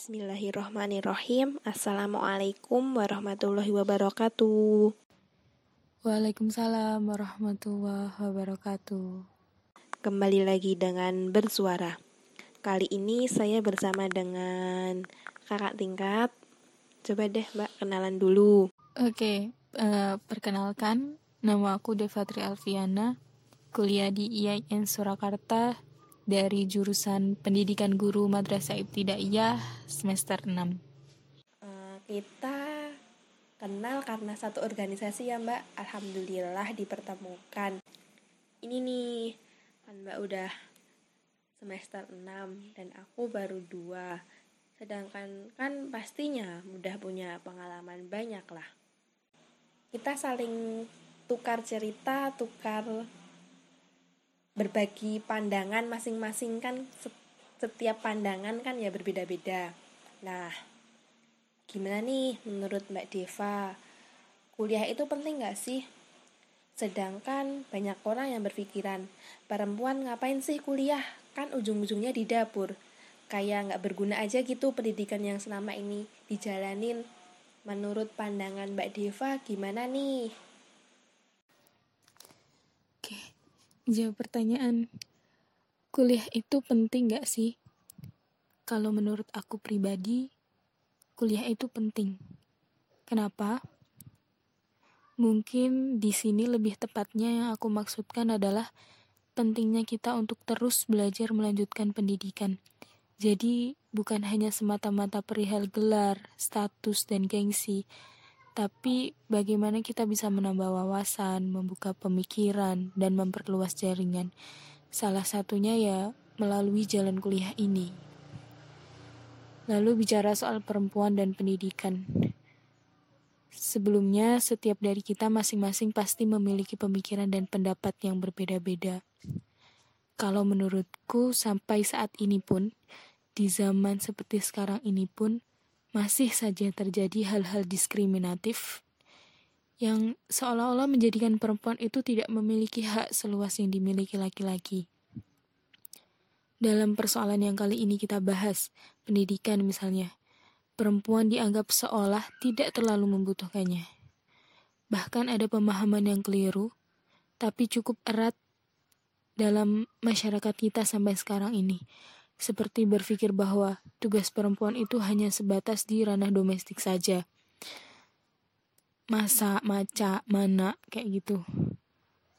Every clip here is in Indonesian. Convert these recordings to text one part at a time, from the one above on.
Bismillahirrahmanirrahim. Assalamualaikum warahmatullahi wabarakatuh. Waalaikumsalam warahmatullahi wabarakatuh. Kembali lagi dengan bersuara. Kali ini saya bersama dengan kakak tingkat. Coba deh mbak kenalan dulu. Oke, uh, perkenalkan nama aku Devatri Alfiana, kuliah di IAIN Surakarta dari jurusan Pendidikan Guru Madrasah Ibtidaiyah semester 6. Uh, eh, kita kenal karena satu organisasi ya Mbak. Alhamdulillah dipertemukan. Ini nih, kan Mbak udah semester 6 dan aku baru dua. Sedangkan kan pastinya udah punya pengalaman banyak lah. Kita saling tukar cerita, tukar berbagi pandangan masing-masing kan setiap pandangan kan ya berbeda-beda. Nah, gimana nih menurut Mbak Deva? Kuliah itu penting gak sih? Sedangkan banyak orang yang berpikiran, perempuan ngapain sih kuliah? Kan ujung-ujungnya di dapur. Kayak nggak berguna aja gitu pendidikan yang selama ini dijalanin. Menurut pandangan Mbak Deva gimana nih? Jawab pertanyaan, kuliah itu penting gak sih? Kalau menurut aku pribadi, kuliah itu penting. Kenapa? Mungkin di sini lebih tepatnya yang aku maksudkan adalah pentingnya kita untuk terus belajar melanjutkan pendidikan. Jadi, bukan hanya semata-mata perihal gelar, status, dan gengsi, tapi bagaimana kita bisa menambah wawasan, membuka pemikiran, dan memperluas jaringan. Salah satunya ya melalui jalan kuliah ini. Lalu bicara soal perempuan dan pendidikan. Sebelumnya, setiap dari kita masing-masing pasti memiliki pemikiran dan pendapat yang berbeda-beda. Kalau menurutku, sampai saat ini pun, di zaman seperti sekarang ini pun, masih saja terjadi hal-hal diskriminatif yang seolah-olah menjadikan perempuan itu tidak memiliki hak seluas yang dimiliki laki-laki. Dalam persoalan yang kali ini kita bahas, pendidikan misalnya, perempuan dianggap seolah tidak terlalu membutuhkannya. Bahkan ada pemahaman yang keliru, tapi cukup erat dalam masyarakat kita sampai sekarang ini seperti berpikir bahwa tugas perempuan itu hanya sebatas di ranah domestik saja. Masa, maca, mana, kayak gitu.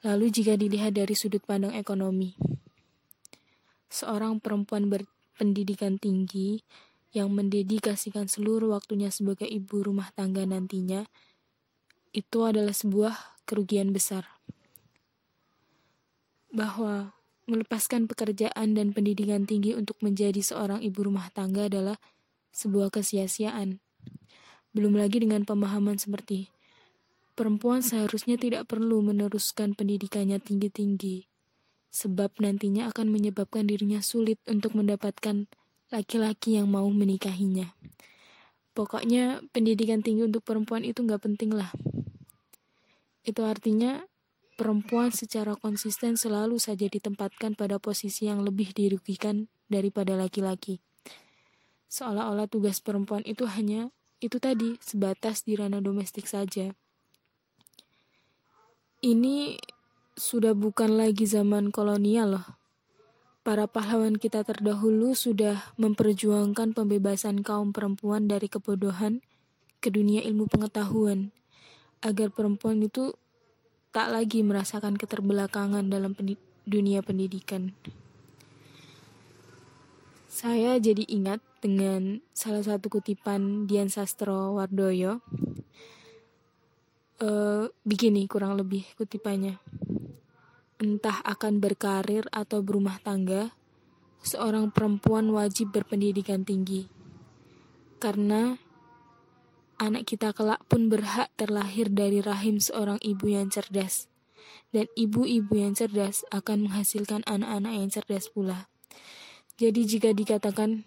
Lalu jika dilihat dari sudut pandang ekonomi, seorang perempuan berpendidikan tinggi yang mendedikasikan seluruh waktunya sebagai ibu rumah tangga nantinya, itu adalah sebuah kerugian besar. Bahwa Melepaskan pekerjaan dan pendidikan tinggi untuk menjadi seorang ibu rumah tangga adalah sebuah kesia-siaan. Belum lagi dengan pemahaman seperti perempuan seharusnya tidak perlu meneruskan pendidikannya tinggi-tinggi, sebab nantinya akan menyebabkan dirinya sulit untuk mendapatkan laki-laki yang mau menikahinya. Pokoknya pendidikan tinggi untuk perempuan itu nggak penting lah. Itu artinya perempuan secara konsisten selalu saja ditempatkan pada posisi yang lebih dirugikan daripada laki-laki. Seolah-olah tugas perempuan itu hanya itu tadi, sebatas di ranah domestik saja. Ini sudah bukan lagi zaman kolonial loh. Para pahlawan kita terdahulu sudah memperjuangkan pembebasan kaum perempuan dari kebodohan ke dunia ilmu pengetahuan, agar perempuan itu tak lagi merasakan keterbelakangan dalam pendi dunia pendidikan. Saya jadi ingat dengan salah satu kutipan Dian Sastro Wardoyo. Uh, begini kurang lebih kutipannya. Entah akan berkarir atau berumah tangga, seorang perempuan wajib berpendidikan tinggi. Karena anak kita kelak pun berhak terlahir dari rahim seorang ibu yang cerdas. Dan ibu-ibu yang cerdas akan menghasilkan anak-anak yang cerdas pula. Jadi jika dikatakan,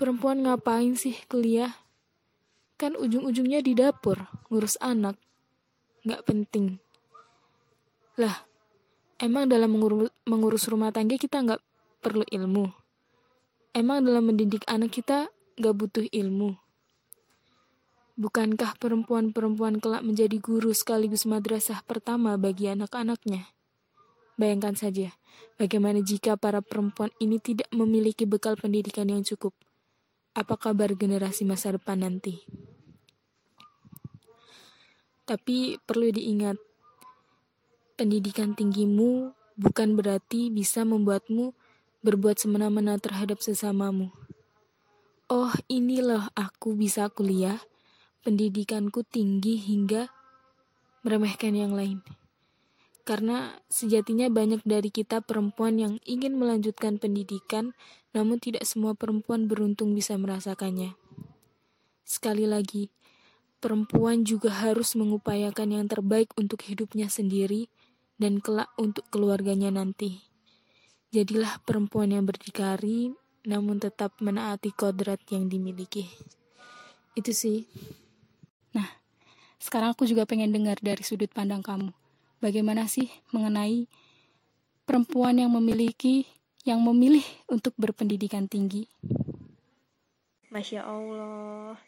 perempuan ngapain sih kuliah? Kan ujung-ujungnya di dapur, ngurus anak. Nggak penting. Lah, emang dalam mengurus, rumah tangga kita nggak perlu ilmu? Emang dalam mendidik anak kita gak butuh ilmu? Bukankah perempuan-perempuan kelak menjadi guru sekaligus madrasah pertama bagi anak-anaknya? Bayangkan saja, bagaimana jika para perempuan ini tidak memiliki bekal pendidikan yang cukup. Apa kabar generasi masa depan nanti? Tapi perlu diingat, pendidikan tinggimu bukan berarti bisa membuatmu berbuat semena-mena terhadap sesamamu. Oh, inilah aku bisa kuliah, pendidikanku tinggi hingga meremehkan yang lain. Karena sejatinya banyak dari kita perempuan yang ingin melanjutkan pendidikan, namun tidak semua perempuan beruntung bisa merasakannya. Sekali lagi, perempuan juga harus mengupayakan yang terbaik untuk hidupnya sendiri dan kelak untuk keluarganya nanti. Jadilah perempuan yang berdikari, namun tetap menaati kodrat yang dimiliki. Itu sih. Nah, sekarang aku juga pengen dengar dari sudut pandang kamu. Bagaimana sih mengenai perempuan yang memiliki, yang memilih untuk berpendidikan tinggi? Masya Allah,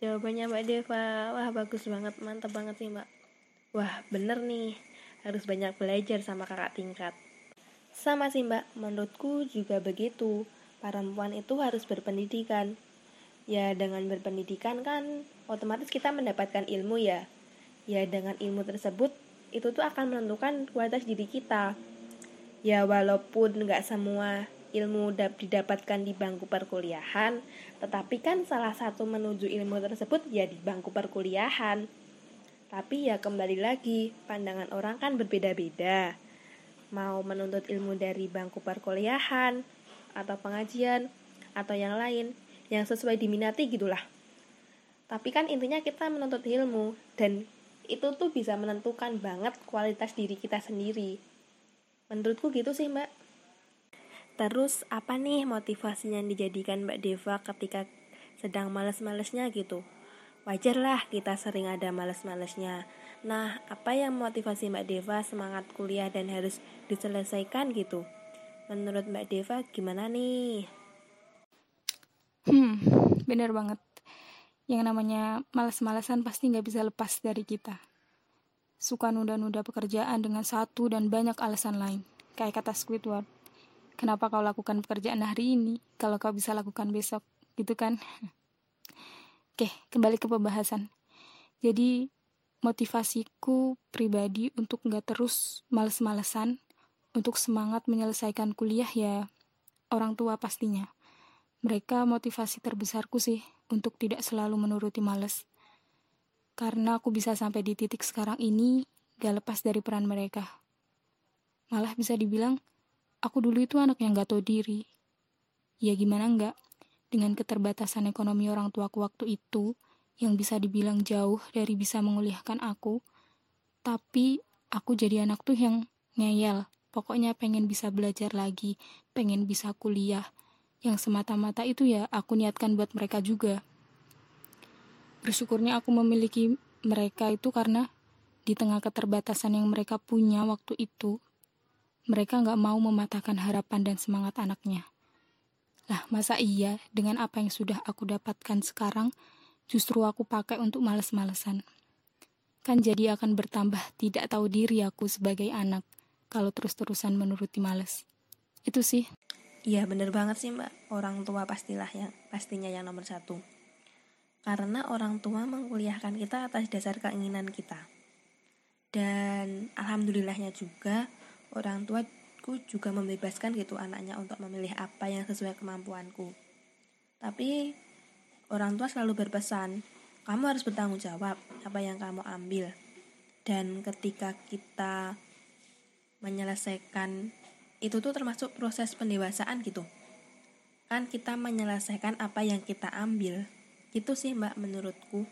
Jawabannya Mbak Deva, wah bagus banget, mantap banget sih Mbak. Wah bener nih, harus banyak belajar sama kakak tingkat. Sama sih Mbak, menurutku juga begitu. Perempuan itu harus berpendidikan. Ya dengan berpendidikan kan otomatis kita mendapatkan ilmu ya. Ya dengan ilmu tersebut itu tuh akan menentukan kualitas diri kita. Ya walaupun nggak semua ilmu didapatkan di bangku perkuliahan, tetapi kan salah satu menuju ilmu tersebut ya di bangku perkuliahan. Tapi ya kembali lagi, pandangan orang kan berbeda-beda. Mau menuntut ilmu dari bangku perkuliahan, atau pengajian, atau yang lain, yang sesuai diminati gitulah. Tapi kan intinya kita menuntut ilmu, dan itu tuh bisa menentukan banget kualitas diri kita sendiri. Menurutku gitu sih mbak. Terus apa nih motivasinya yang dijadikan Mbak Deva ketika sedang males-malesnya gitu? Wajar lah kita sering ada males-malesnya. Nah, apa yang motivasi Mbak Deva semangat kuliah dan harus diselesaikan gitu? Menurut Mbak Deva gimana nih? Hmm, bener banget. Yang namanya males-malesan pasti nggak bisa lepas dari kita. Suka nunda-nunda pekerjaan dengan satu dan banyak alasan lain. Kayak kata Squidward, kenapa kau lakukan pekerjaan hari ini kalau kau bisa lakukan besok gitu kan oke kembali ke pembahasan jadi motivasiku pribadi untuk nggak terus males-malesan untuk semangat menyelesaikan kuliah ya orang tua pastinya mereka motivasi terbesarku sih untuk tidak selalu menuruti males karena aku bisa sampai di titik sekarang ini gak lepas dari peran mereka malah bisa dibilang Aku dulu itu anak yang gak tahu diri. Ya gimana enggak, dengan keterbatasan ekonomi orang tuaku waktu itu, yang bisa dibilang jauh dari bisa menguliahkan aku, tapi aku jadi anak tuh yang ngeyel. Pokoknya pengen bisa belajar lagi, pengen bisa kuliah. Yang semata-mata itu ya aku niatkan buat mereka juga. Bersyukurnya aku memiliki mereka itu karena di tengah keterbatasan yang mereka punya waktu itu, mereka nggak mau mematahkan harapan dan semangat anaknya. Lah, masa iya dengan apa yang sudah aku dapatkan sekarang, justru aku pakai untuk males-malesan. Kan jadi akan bertambah tidak tahu diri aku sebagai anak kalau terus-terusan menuruti males. Itu sih. Iya bener banget sih mbak, orang tua pastilah yang pastinya yang nomor satu. Karena orang tua mengkuliahkan kita atas dasar keinginan kita. Dan alhamdulillahnya juga orang tuaku juga membebaskan gitu anaknya untuk memilih apa yang sesuai kemampuanku. Tapi orang tua selalu berpesan, kamu harus bertanggung jawab apa yang kamu ambil. Dan ketika kita menyelesaikan itu tuh termasuk proses pendewasaan gitu. Kan kita menyelesaikan apa yang kita ambil. Itu sih Mbak menurutku.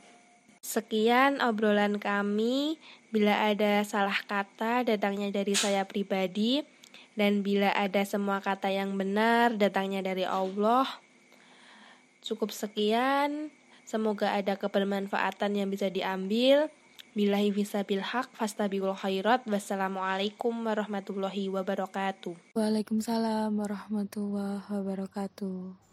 Sekian obrolan kami. Bila ada salah kata, datangnya dari saya pribadi, dan bila ada semua kata yang benar, datangnya dari Allah. Cukup sekian. Semoga ada kebermanfaatan yang bisa diambil. Bilahi fisabil haq fastabiqul khairat. Wassalamualaikum warahmatullahi wabarakatuh. Waalaikumsalam warahmatullahi wabarakatuh.